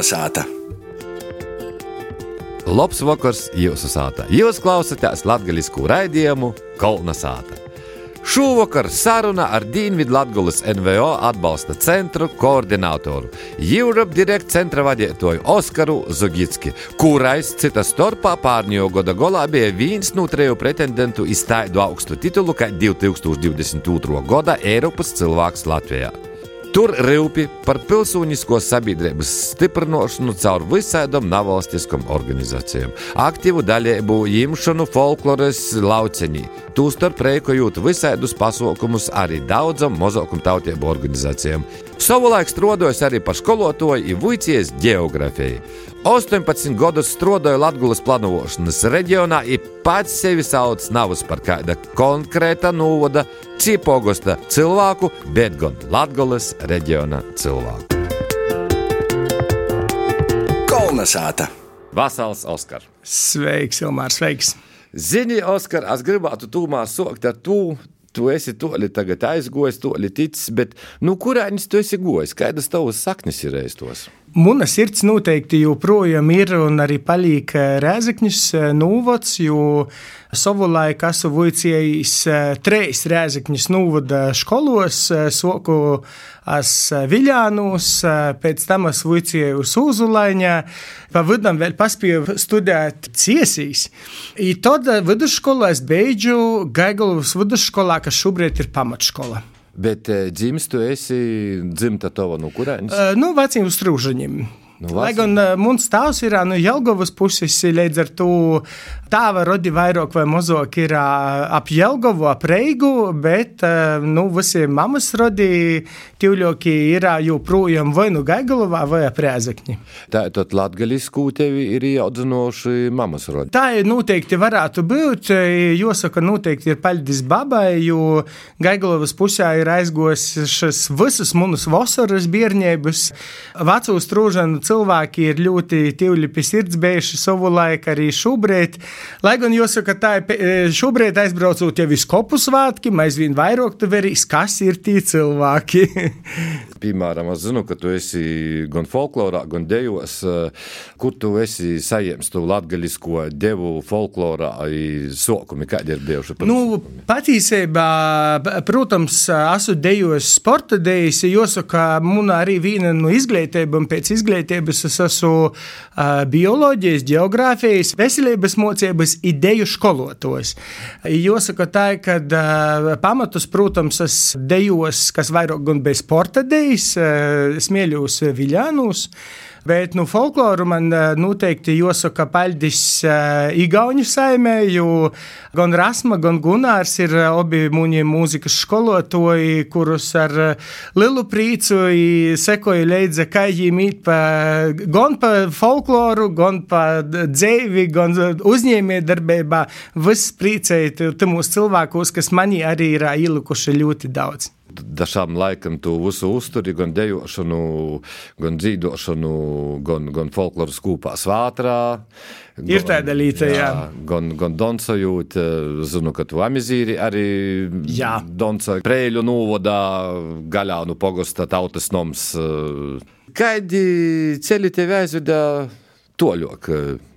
Kolnesāta! Labs vakars jūsu sātā. Jūs klausāties latviešu raidījumu Kolnesāta. Šovakar saruna ar Dienvidu Latvijas NVO atbalsta centru koordinātoru, Europe Direct centra vadītāju Oskaru Zugitski, kurais citas starpā pārņēma gada golā bija viens no treju pretendentu izstāju augstu titulu kā 2022. gada Eiropas cilvēks Latvijā. Tur rūpi par pilsonisko sabiedrības stiprināšanu caur visādām nevalstiskām organizācijām, aktīvu dalību imšanu folkloras lauciņī, tūstarp rēkojot visādus pasaukumus arī daudzam mazākuma tautību organizācijām. Savulaik strādājot arī par skolotāju un vicijas geogrāfiju. 18 gadus strādāju Latvijas plānošanas reģionā, un pats sevi sauc navus par kāda konkrēta novada Cipogosta cilvēku, bet gan Latvijas reģiona cilvēku. Kolnesāta! Vasals Oskar! Sveiks, Ilmār, sveiks! Zini, Oskar, es gribētu tūmā sokt ar to, tu esi toļi tagad aizgojis, toļi ticis, bet nu, kurēņas tu esi gojis? Kādas tavas saknes ir reiztos? Muna sirds noteikti joprojām ir un arī paliek Rēzekņas nūvots, jo savulaik esmu vicējis treis Rēzekņas nūvoda skolos, soku es Viļānos, pēc tam es vicēju Sūzulaiņā, pa vidam vēl paspēju studēt ciesīs. I tad vidusskolā es beidžu Gaigalovas vidusskolā, kas šobrīd ir pamatskola. Bet dzimis tu esi dzimta tava no kurienes? Uh, nu, veciem strūžaņiem. Nu, Lai gan uh, mums tēvs ir no Jelgavas puses, līdz ar to tēva rodi vairāk vai mazāk ir ap Jelgavu, ap Reigu, bet nu, visi mammas rodi tīvļoki ir joprojām vai nu Gaigalovā vai ap Rēzekņi. Tā tad latgaļisku tevi ir ieaudzinoši mammas rodi. Tā noteikti varētu būt. Jāsaka, noteikti ir paļģis babai, jo Gaigalovas pusē ir aizgojušas visas manas vasaras bērnības. Vecūs trūžanu cilvēki ir ļoti tīvļi pie sirds bijuši savu laiku arī šobrīd. Lai gan jāsaka, tā ir šobrīd aizbraucot jau uz kopu svētkiem, aizvien vairāk tu verīs, kas ir tie cilvēki. Piemēram, es zinu, ka tu esi gan folklorā, gan dejos, kur tu esi saņēmis to latgaļisko devu folklorā, sokumi, kādi ir bijuši? Nu, patiesībā, protams, esmu dejos sporta dejas, jāsaka, man arī viena no izglītībām pēc izglītības es esmu bioloģijas, geogrāfijas, veselības mocības ideju skolotājs. Jāsaka tā, ka uh, pamatus, protams, es dejos, kas vairāk gan bez sporta dejas, uh, smieļos Viļānus. Bet nu, folkloru man noteikti jāsaka paļģis uh, Igaunijas saimē, jo gan Rasma, gan Gunārs ir abi mūņi mūzikas skolotāji, kurus ar lielu prīcu sekoju līdzi, kā viņi mīt pa, gan pa folkloru, gan pa dzēvi, gan uzņēmē darbībā. Viss priecēja mūsu cilvēkos, kas manī arī ir ielikuši ļoti daudz dažām laikam tu visu uzturi, gan dejošanu, gan dzīvošanu, gan, gan folkloras kūpā svātrā. Ir tāda līnija, jā. Gan, gan Donsajūt, zinu, ka tu amizīri arī jā. Donsa prēļu novodā gaļā nu pogosta tautas noms. Kādi ceļi tevi aizveda toļok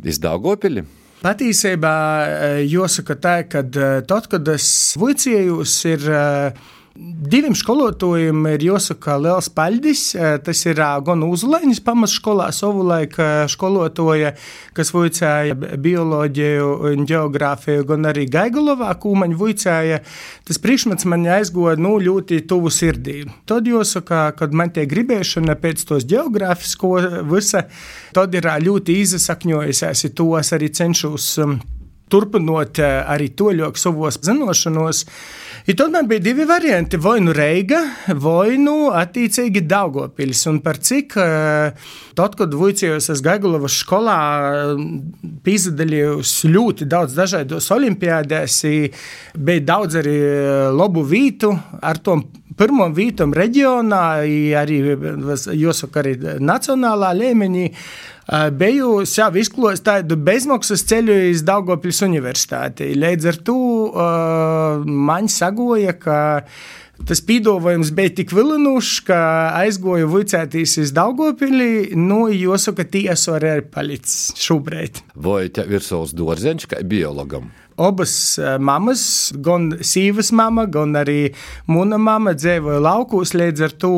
iz Daugopili? Patīsībā jāsaka tā, ka tad, kad es vicējos, ir Diviem skolotājiem ir jāsaka liels paļģis. Tas ir gan Uzlaiņas pamatskolā, savulaik skolotāja, kas vicēja bioloģiju un geogrāfiju, gan arī Gaigalovā, kūmaņa vicēja. Tas priekšmets man aizgoja nu, ļoti tuvu sirdī. Tad jāsaka, kad man tie gribēšana pēc tos geogrāfisko visa, tad ir ļoti izsakņojusies, tos arī cenšos turpinot arī to ļoti savos zinošanos. Tad man bija divi varianti. Vai nu Reiga, vai nu attiecīgi Daugopils. Un par cik tad, kad vicējos es Gaigulavas skolā, piedalījos ļoti daudz dažādos olimpiādēs, bija daudz arī labu vītu ar tom pirmo vītam reģionā, arī, jāsaka, arī nacionālā līmenī. Biju jau izklājis tādu bezmaksas ceļu uz Daugopils universitāti. Līdz ar to man sagoja, ka tas pīdolojums bija tik vilinošs, ka aizgoju vicētīs uz Daugopili, nu, jāsaka, tiesa arī ir palicis šobrīd. Vai tev ir savs dārzeņš kā biologam? Abas mammas, gan sīvas mama, gan arī mūna mama dzīvoja laukos. Līdz ar to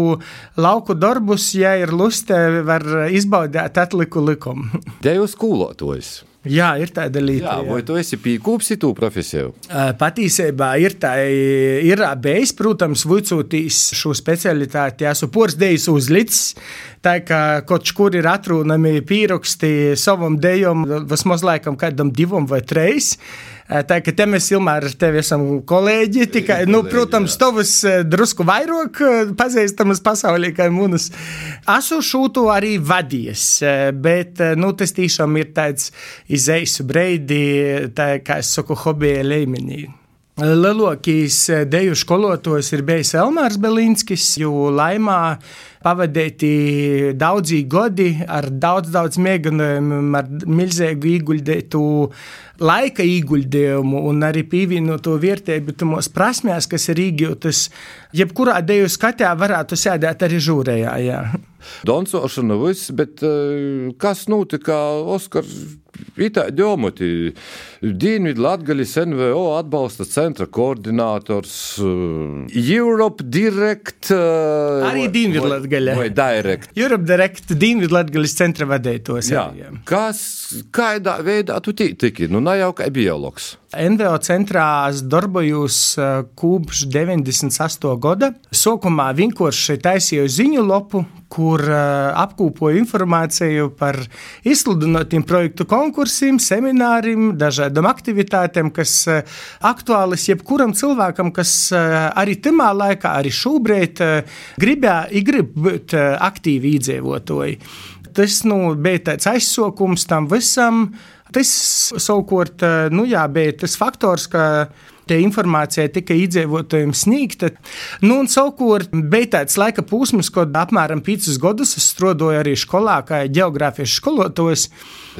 lauku darbus, ja ir luste, var izbaudīt atliku likumu. Te jau skolotojs. Jā, ir tāda līnija. Jā, vai tu esi pīkūpsi tu profesiju? Patīsībā ir tā, ir bijis, protams, vicotīs šo specialitāti, esmu porzdējis uzlicis. Tā kā kaut kur ir atrunami pieraksti savam dejam, vismaz laikam kādam divam vai treis. Tā kā te mēs Ilmār ar tevi esam kolēģi, tikai, nu, kolēģi, protams, tavas drusku vairāk pazīstamas pasaulī, kā mūnas. Esmu šūtu arī vadies, bet, nu, tas tiešām ir tāds izeisu breidi, tā kā es saku, hobija līmenī. Lielākais deju skolotājs ir bijis Elmārs Belinskis, jo laimā pavadīti daudzi gadi ar daudz, daudz mēģinājumiem, ar milzīgu ieguldītu laika ieguldījumu un arī pievienoto vērtību tamos prasmēs, kas ir iegūtas. Jebkurā deju skatē varētu sēdēt arī žūrējā. Jā. Dancošana viss, bet kas notika Oskar Vita Ďomoti, Dienvidu Latgaļas NVO atbalsta centra koordinators, Europe Direct. Arī Dienvidu Latgaļa. Vai Direct. Europe Direct Dienvidu Latgaļas centra vadētos. Jā. jā. Kas, kādā veidā tu tiki? Nu, ne jau kā biologs. NVO centrā darbojos kopš 98. gada. Sākumā vienkārši taisīju ziņu lopu, kur apkopoju informāciju par izsludinotiem projektu konkursiem, semināriem, dažādām aktivitātēm, kas aktuālas jebkuram cilvēkam, kas arī tajā laikā, arī šobrīd gribēja grib būt aktīvi iedzīvotāji. Tas nu, bija tāds aizsākums tam visam. Tas savukārt nu, jā, bija tas faktors, ka Tie informācija tika iedzīvotājiem sniegta. Nu, un savukārt bija tāds laika posms, kad apmēram 5 gadus es strādāju arī skolā, kā geogrāfijas skolotājs.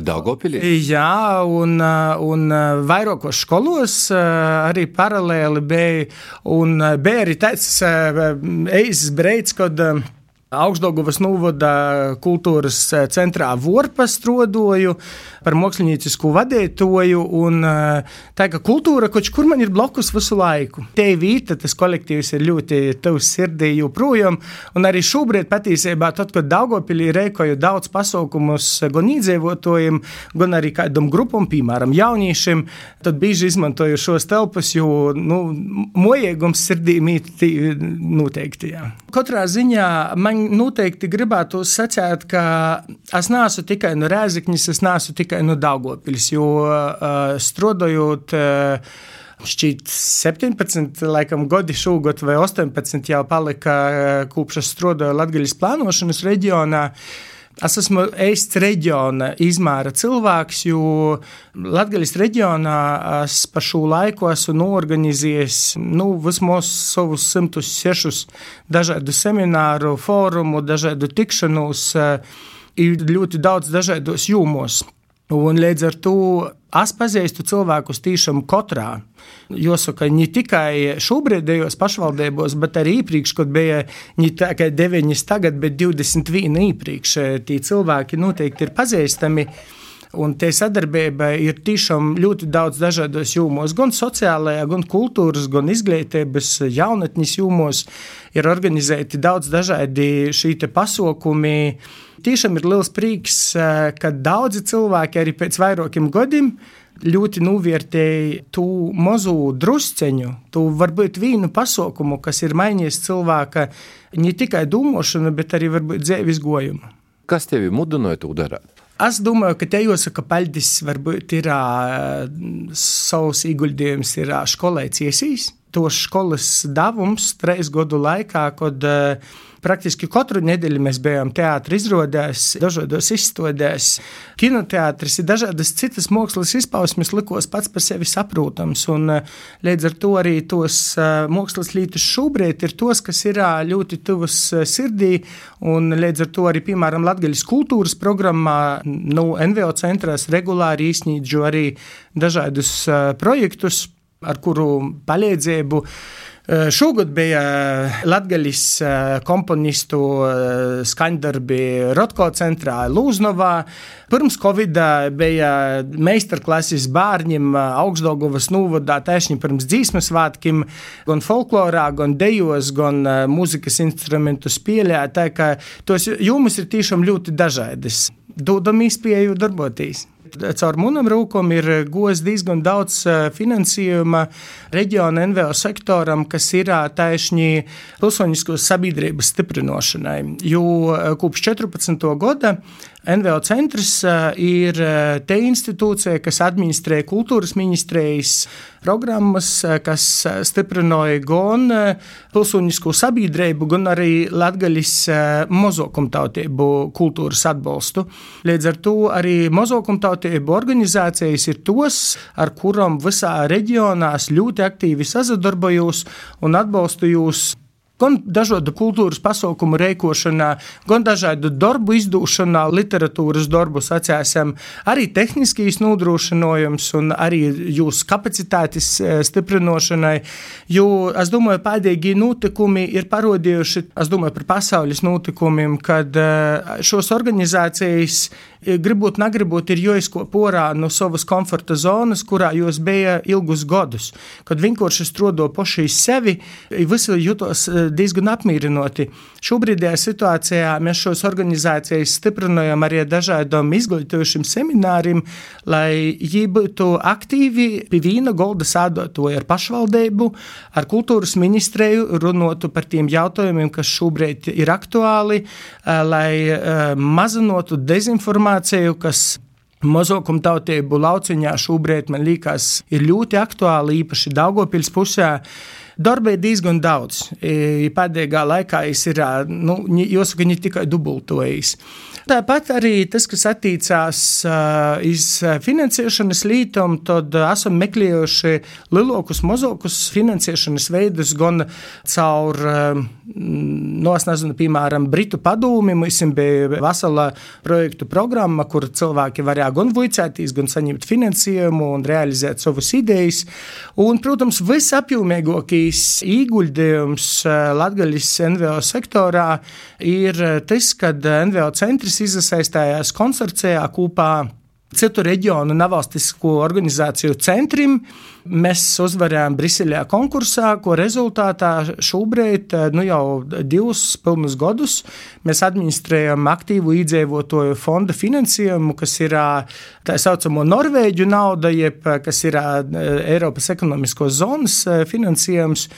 Daugopilī? Jā, un, un vairākos skolos arī paralēli bija. Un bija arī tāds eizes breids, kad Augstdagovas novada kultūras centrā Vorpa strodoju par māksliniecisku vadītoju, un tā kā kultūra kaut kur man ir blokus visu laiku. Te vīta, tas kolektīvs ir ļoti tavs sirdī joprojām, un arī šobrīd patiesībā, tad, kad Daugopilī reikoju daudz pasaukumus gan iedzīvotājiem, gan arī kādam grupam, piemēram, jauniešiem, tad bieži izmantoju šos telpas, jo, nu, mojēgums sirdī mīt noteikti, jā. Katrā ziņā man noteikti gribētu sacīt, ka es neesmu tikai no Rēzakņas, es neesmu tikai no Daugopils, jo uh, strādājot. Šķiet, 17, laikam, gadi šogad vai 18 jau palika kopš es strādāju Latvijas plānošanas reģionā. Es esmu eists reģiona izmēra cilvēks, jo Latvijas reģionā es par šo laiku esmu norganizējis nu, vismaz savus 106 dažādu semināru, fórumu, dažādu tikšanos, ir ļoti daudz dažādos jūmos. Un līdz ar to es pazīstu cilvēkus tiešām katrā. Jāsaka, ne tikai šobrīdējos pašvaldībos, bet arī iepriekš, kad bija ne tikai 9, tagad, bet 21 iepriekš. Tie cilvēki noteikti ir pazīstami. Un tie sadarbība ir tiešām ļoti daudz dažādos jomos, gan sociālajā, gan kultūras, gan izglītības, jaunatnes jomos. Ir organizēti daudz dažādi šī pasākumi tiešām ir liels prieks, eh, ka daudzi cilvēki arī pēc vairākiem gadiem ļoti novērtēja to mazo drusceņu, to varbūt vienu pasaukumu, kas ir mainījis cilvēka ne tikai domāšanu, bet arī varbūt dzīves gojumu. Kas tevi mudināja to darīt? Es domāju, ka te jāsaka, paldies, varbūt ir uh, savs ieguldījums, ir uh, skolai ciesīs. Tos skolas devums trīs gadu laikā, kad uh, praktiski katru nedēļu mēs bijām teātris izrādēs, dažādos izstādēs. Kinoteātris dažādas citas mākslas izpausmes, likos pats par sevi saprotams. Un, eh, līdz ar to arī tos eh, mākslas līnijas šobrīd ir tos, kas ir ļoti tuvas sirdī. Un, līdz ar to arī, piemēram, Latvijas kultūras programmā no nu, NVO centrās regulāri īstenīdžu arī dažādus projektus, ar kuru palīdzību Eh, šogad bija eh, Latvijas eh, komponistu skaņdarbi Rotko centrā Lūznovā. Pirms Covid bija meistarklases bērniem augstdagovas novadā tieši pirms dzīsmas svētkiem, gan folklorā, gan dejos, gan mūzikas instrumentu spēlē. Tā kā tos jomas ir tiešām ļoti dažādas. Dodam īspēju darboties. Caur munam rūkam ir gos diezgan daudz eh, finansējuma reģiona NVO sektoram, kas ir eh, taisni pilsoniskos sabiedrības stiprināšanai. Jo eh, kopš 14. gada NVO centrs ir te institūcija, kas administrē kultūras ministrijas programmas, kas stiprināja gan pilsonisko sabiedrību, gan arī latgaļas mozokumtautību kultūras atbalstu. Līdz ar to arī mozokumtautību organizācijas ir tos, ar kurām visā reģionā ļoti aktīvi sazadarbojos un atbalstu jūs gan dažādu kultūras pasaukumu reikošanā, gan dažādu darbu izdūšanā, literatūras darbu sacēsim, arī tehniskīs nodrošinājums un arī jūsu kapacitātes e, stiprinošanai, jo es domāju, pēdējie notikumi ir parodījuši, es domāju par pasaules notikumiem, kad e, šos organizācijas gribot, negribot, ir jāizkop porā no savas komforta zonas, kurā jūs bija ilgus gadus. Kad vienkārši strodo paši sevi, visi jutos e, diezgan apmierināti. Šobrīdējā situācijā mēs šos organizācijas stiprinājam arī dažādiem izglītojušiem semināriem, lai viņi būtu aktīvi pie vīna golda sādotoja ar pašvaldību, ar kultūras ministriju, runotu par tiem jautājumiem, kas šobrīd ir aktuāli, e, lai e, mazinotu dezinformāciju informāciju, kas mazākumtautību lauciņā šobrīd man liekas ir ļoti aktuāla, īpaši Daugopils pusē. Darba ir diezgan daudz. Pēdējā laikā es ir, nu, jāsaka, ne tikai dubultojis. Tāpat arī tas, kas attiecās uz finansēšanas lītumu, tad esam meklējuši lielākus, mazākus finansēšanas veidus gan caur, no es nezinu, piemēram, Britu padomi. Mums bija vesela projektu programma, kur cilvēki varēja gan vicēties, gan saņemt finansējumu un realizēt savas idejas. Un, protams, visapjomīgākais ieguldījums Latvijas NVO sektorā ir tas, ka NVO centrs Latvijas izasaistījās konsorcijā kopā citu reģionu nevalstisko organizāciju centrim. Mēs uzvarējām Briselē konkursā, ko rezultātā šobrīd, nu jau divus pilnus gadus, mēs administrējam aktīvu iedzīvotāju fonda finansējumu, kas ir tā saucamo Norvēģu nauda, jeb kas ir Eiropas ekonomiskos zonas finansējums.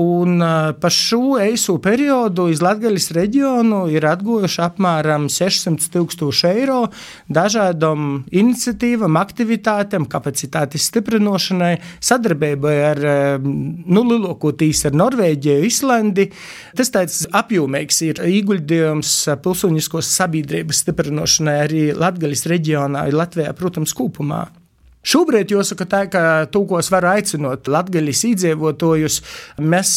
Un par šo eisu periodu iz Latvijas reģionu ir atguvuši apmēram 600 tūkstoši eiro dažādām iniciatīvām, aktivitātēm, kapacitātes stiprināšanai, sadarbībai ar nu, lielākoties ar Norvēģiju, Islandi. Tas tāds apjomīgs ir ieguldījums pilsoniskos sabiedrības stiprināšanai arī Latvijas reģionā, Latvijā, protams, kopumā. Šobrīd jāsaka tā, ka to, ko es varu aicinot Latvijas iedzīvotājus, mēs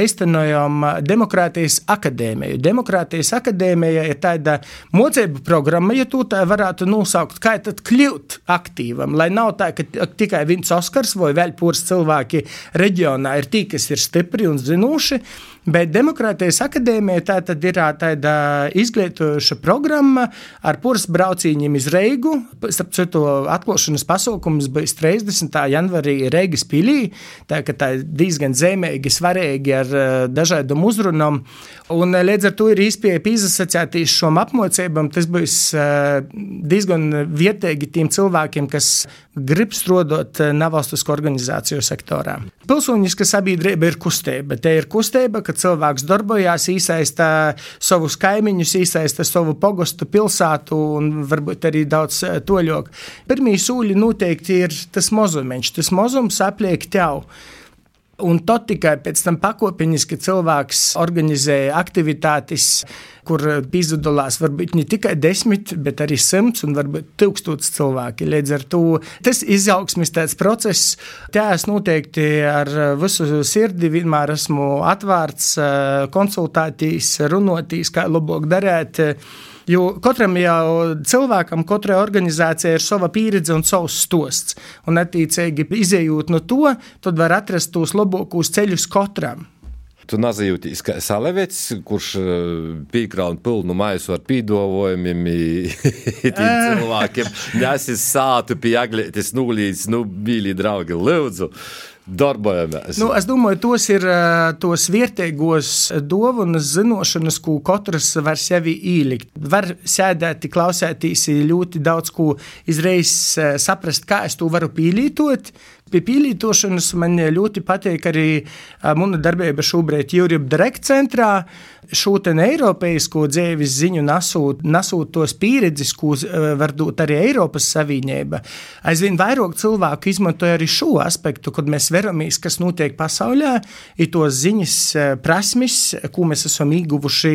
īstenojam e, Demokrātijas akadēmiju. Demokrātijas akadēmija ir tāda mocību programma, ja to tā varētu nosaukt, kā tad kļūt aktīvam, lai nav tā, ka tikai viens Oskars vai vēl pūrs cilvēki reģionā ir tie, kas ir stipri un zinoši, Bet Demokrātijas akadēmija tā tad ir tāda izglītojoša programma ar puras braucīņiem iz Reigu. Starp citu, atklāšanas pasaukums bija 30. janvarī Reigas pilī, tā ka tā ir diezgan zemīgi, svarīgi ar dažādām uzrunām. Un līdz ar to ir izpēja pīzasociētīs šom apmocībām. Tas būs diezgan vietīgi tiem cilvēkiem, kas grib strādāt nevalstisko organizāciju sektorā. Pilsoniska sabiedrība ir kustība. Te ir kustība, kad cilvēks darbojās, iesaista savus kaimiņus, iesaista savu pogostu pilsētu un varbūt arī daudz eh, toļok. Pirmie sūļi noteikti ir tas mozumiņš, tas mozums apliek tev. Un tad tikai pēc tam pakāpeniski cilvēks organizē aktivitātes, kur piedalās varbūt ne tikai desmit, bet arī simts un varbūt tūkstotis cilvēki. Līdz ar to tas izaugsmes process, tā es noteikti ar visu sirdi vienmēr esmu atvērts, konsultātīs, runotīs, kā labāk darīt. Jo katram jau cilvēkam, katrai organizācijai ir sava pieredze un savs stosts. Un, attiecīgi, izējot no to, tad var atrast tos labākos ceļus katram. Tu nezajūties kā salevets, kurš eh, pīkrauna pilnu maisu ar pīdolojumiem cilvēkiem. Nesis sātu pie aglietis nulīdz, nu, mīļi draugi, lūdzu darbojamies. Nu, es domāju, tos ir tos vietējos dāvanas zināšanas, ko katrs var sevi ielikt. Var sēdēt, klausēties ļoti daudz, ko izreiz saprast, kā es to varu pielietot. Pie pielietošanas man ļoti patīk arī mana darbība šobrīd Jurija Direkt centrā šo eiropeisko dzīves ziņu nesūt, nesūt tos pieredzes, ko eh, var dot arī Eiropas Savienība. Aizvien vairāk cilvēku izmantoja arī šo aspektu, kad mēs veramies, kas notiek pasaulē, ir tos ziņas eh, prasmes, ko mēs esam ieguvuši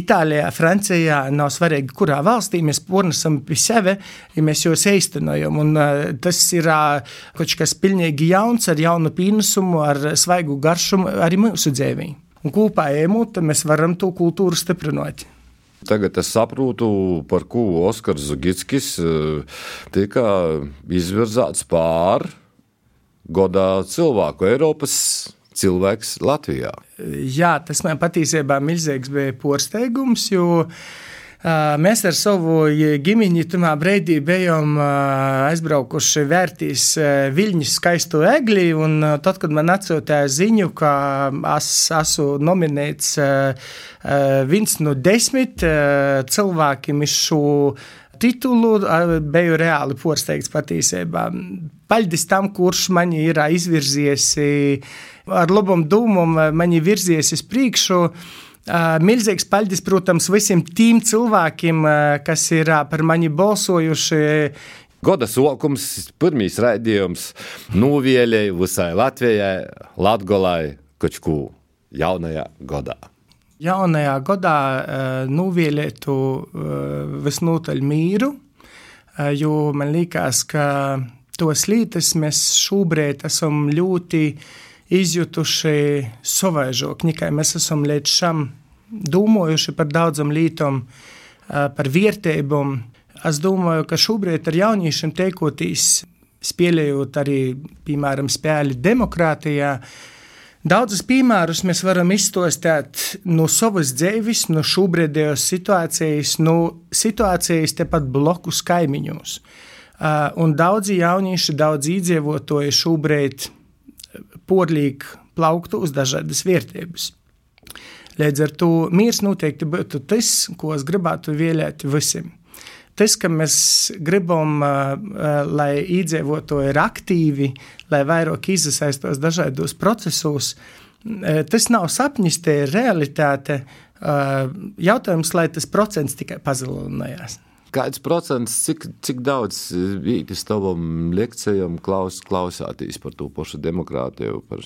Itālijā, Francijā, nav svarīgi, kurā valstī mēs pornesam pie sevi, ja mēs jūs īstenojam. Un eh, tas ir kaut kas pilnīgi jauns, ar jaunu pienesumu, ar svaigu garšumu arī mūsu dzīvēm un kopā ejot, mēs varam to kultūru stiprināt. Tagad es saprotu, par ko Oskars Zugitskis eh, tika izvirzīts pār godā cilvēku Eiropas cilvēks Latvijā. Jā, tas man patiesībā milzīgs bija porsteigums, jo uh, Mēs ar savu ģimeni tajā brīdī bijām aizbraukuši vērtīs Viļņas skaisto egli. Tad, kad man atsūtīja ziņu, ka es esmu nominēts viens no desmit cilvēkiem iz šo titulu, biju reāli porsteigts patiesībā. Paldies tam, kurš man ir izvirzies ar labam dūmam, man ir virzies uz priekšu. Milzīgs paldies, protams, visiem tiem cilvēkiem, kas ir par mani balsojuši. Goda sokums, pirmīs raidījums, novēlēja visai Latvijai, Latgolai, kočku jaunajā godā. Jaunajā gadā novēlētu visnotaļ mīru, jo man liekas, ka tos lietas mēs šobrīd esam ļoti izjutuši savaižok, nekā mēs esam līdz šam domājuši par daudzam lītam, par vērtībām. Es domāju, ka šobrīd ar jauniešiem teikotīs, spēlējot arī, piemēram, spēli demokrātijā, Daudzus piemērus mēs varam izstāstīt no savas dzīves, no šobrīdējās situācijas, no situācijas tepat blokus kaimiņos. Un daudzi jaunieši, daudz iedzīvotāji šobrīd porlīgi plauktu uz dažādas vērtības. Līdz ar to mīrs noteikti būtu tas, ko es gribētu vēlēt visiem. Tas, ka mēs gribam, lai iedzīvotāji ir aktīvi, lai vairāk iesaistos dažādos procesos, tas nav sapnis, tie ir realitāte. Jautājums, lai tas procents tikai pazelinājās. Kāds procents, cik, cik daudz vītis tavam lekcijam klaus, klausātīs par to pašu demokrātiju? Par...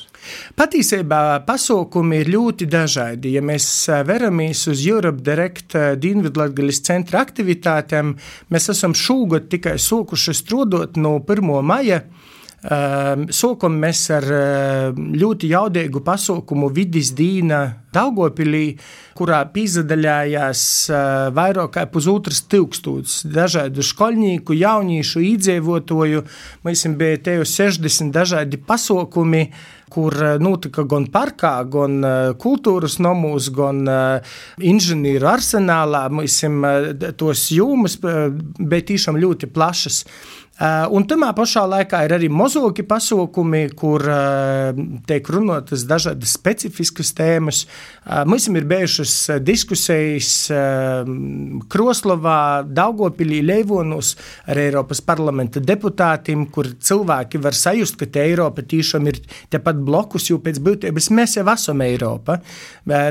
Patiesībā pasaukumi ir ļoti dažādi. Ja mēs veramies uz Europe Direct Dienvidlatgaļas centra aktivitātēm, mēs esam šogad tikai sākuši strādāt no 1. maija. Sākam mēs ar ļoti jaudīgu pasaukumu Vidis Dīna Daugopilī, kurā piedalījās vairāk kā pusotras tūkstotis dažādu skolnieku, jauniešu, iedzīvotāju. Mums bija te jau 60 dažādi pasaukumi, kur notika gan parkā, gan kultūras nomūs, gan inženieru arsenālā. Mums tos jūmas bija tiešām ļoti plašas. Un tamā pašā laikā ir arī mozoki pasaukumi, kur tiek runātas dažādas specifiskas tēmas. Mums ir bijušas diskusijas Kroslovā, Daugopilī, Leivonos ar Eiropas parlamenta deputātiem, kur cilvēki var sajust, ka te Eiropa tiešām ir tepat blokus, jo pēc būtības mēs jau esam Eiropa.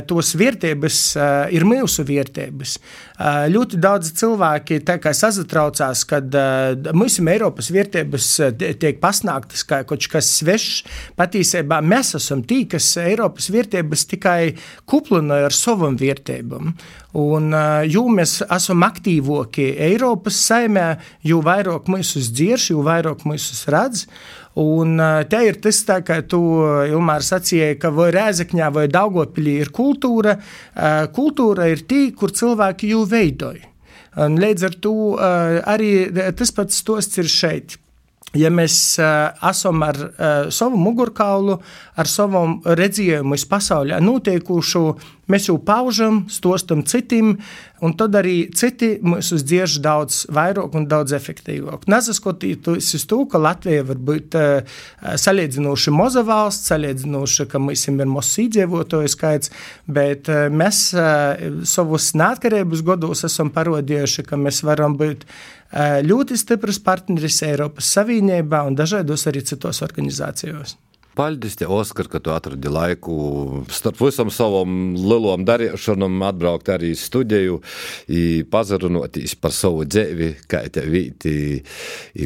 Tos vērtības ir mūsu vērtības. Ļoti daudz cilvēki sazatraucās, kad mums ir Eiropas vērtības tiek pasniegtas kā kaut kas svešs. Patiesībā mēs esam tie, kas Eiropas vērtības tikai kuplinoja ar savam vērtībām. Un, jo mēs esam aktīvāki Eiropas saimē, jo vairāk mūsu dzirš, jo vairāk mūsu redz. Un te ir tas, tā, kā tu, Ilmār, sacīji, ka vai Rēzekņā vai Daugopilī ir kultūra. Kultūra ir tī, kur cilvēki jau veidoja. Līdz ar to arī tas pats stosts ir šeit. Ja mēs uh, esam ar uh, savu mugurkaulu, ar savu redzējumu iz pasaulē notiekušo, mēs jau paužam, stostam citiem, un tad arī citi mūs uzdziež daudz vairāk un daudz efektīvāk. Nesaskotīties uz to, ka Latvija var būt uh, salīdzinoši maza valsts, salīdzinoši, ka mums ir mazs iedzīvotāju skaits, bet uh, mēs uh, savus neatkarības gados esam parodījuši, ka mēs varam būt ļoti stiprs partneris Eiropas Savienībā un dažādos arī citos organizācijos. Paldies, te, Oskar, ka tu atradi laiku starp visam savam lielom darīšanam, atbraukt arī studiju, pazarunotīs par savu dzīvi, kā te vīti,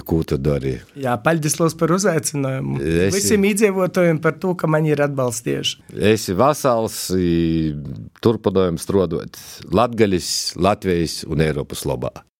ko tu dari. Jā, paldies liels par uzaicinājumu. Esi, Visiem iedzīvotājiem par to, ka mani ir atbalstījuši. Esi vasals, turpinājums strodot Latgalis, Latvijas un Eiropas labā.